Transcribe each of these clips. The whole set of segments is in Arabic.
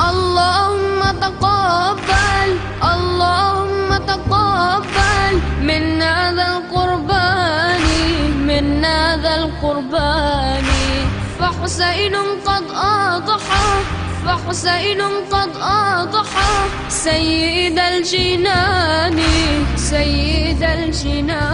اللهم تقبل اللهم تقبل. من هذا القربان من هذا القربان. فحسين قد أضحى فحسين قد أضحى. سيد الجنان سيد الجنان.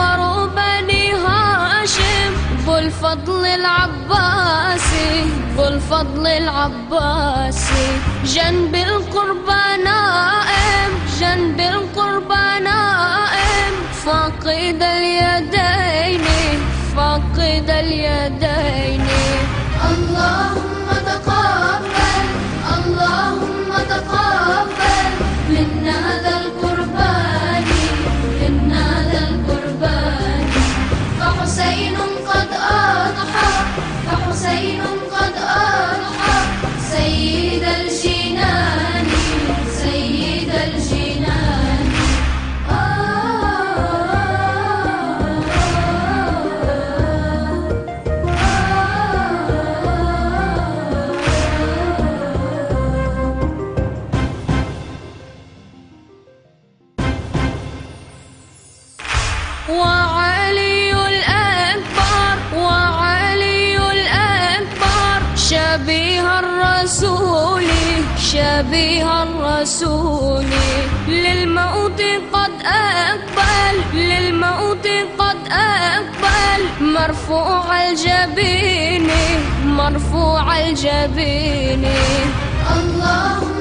عمر بني هاشم ذو الفضل العباسي ذو الفضل العباسي. جنب القربان وعلي الأكبر وعلي الأكبر. شبيه الرسول شبيه الرسول. للموت قد أقبل للموت قد أقبل. مرفوع الجبين مرفوع الجبين. الله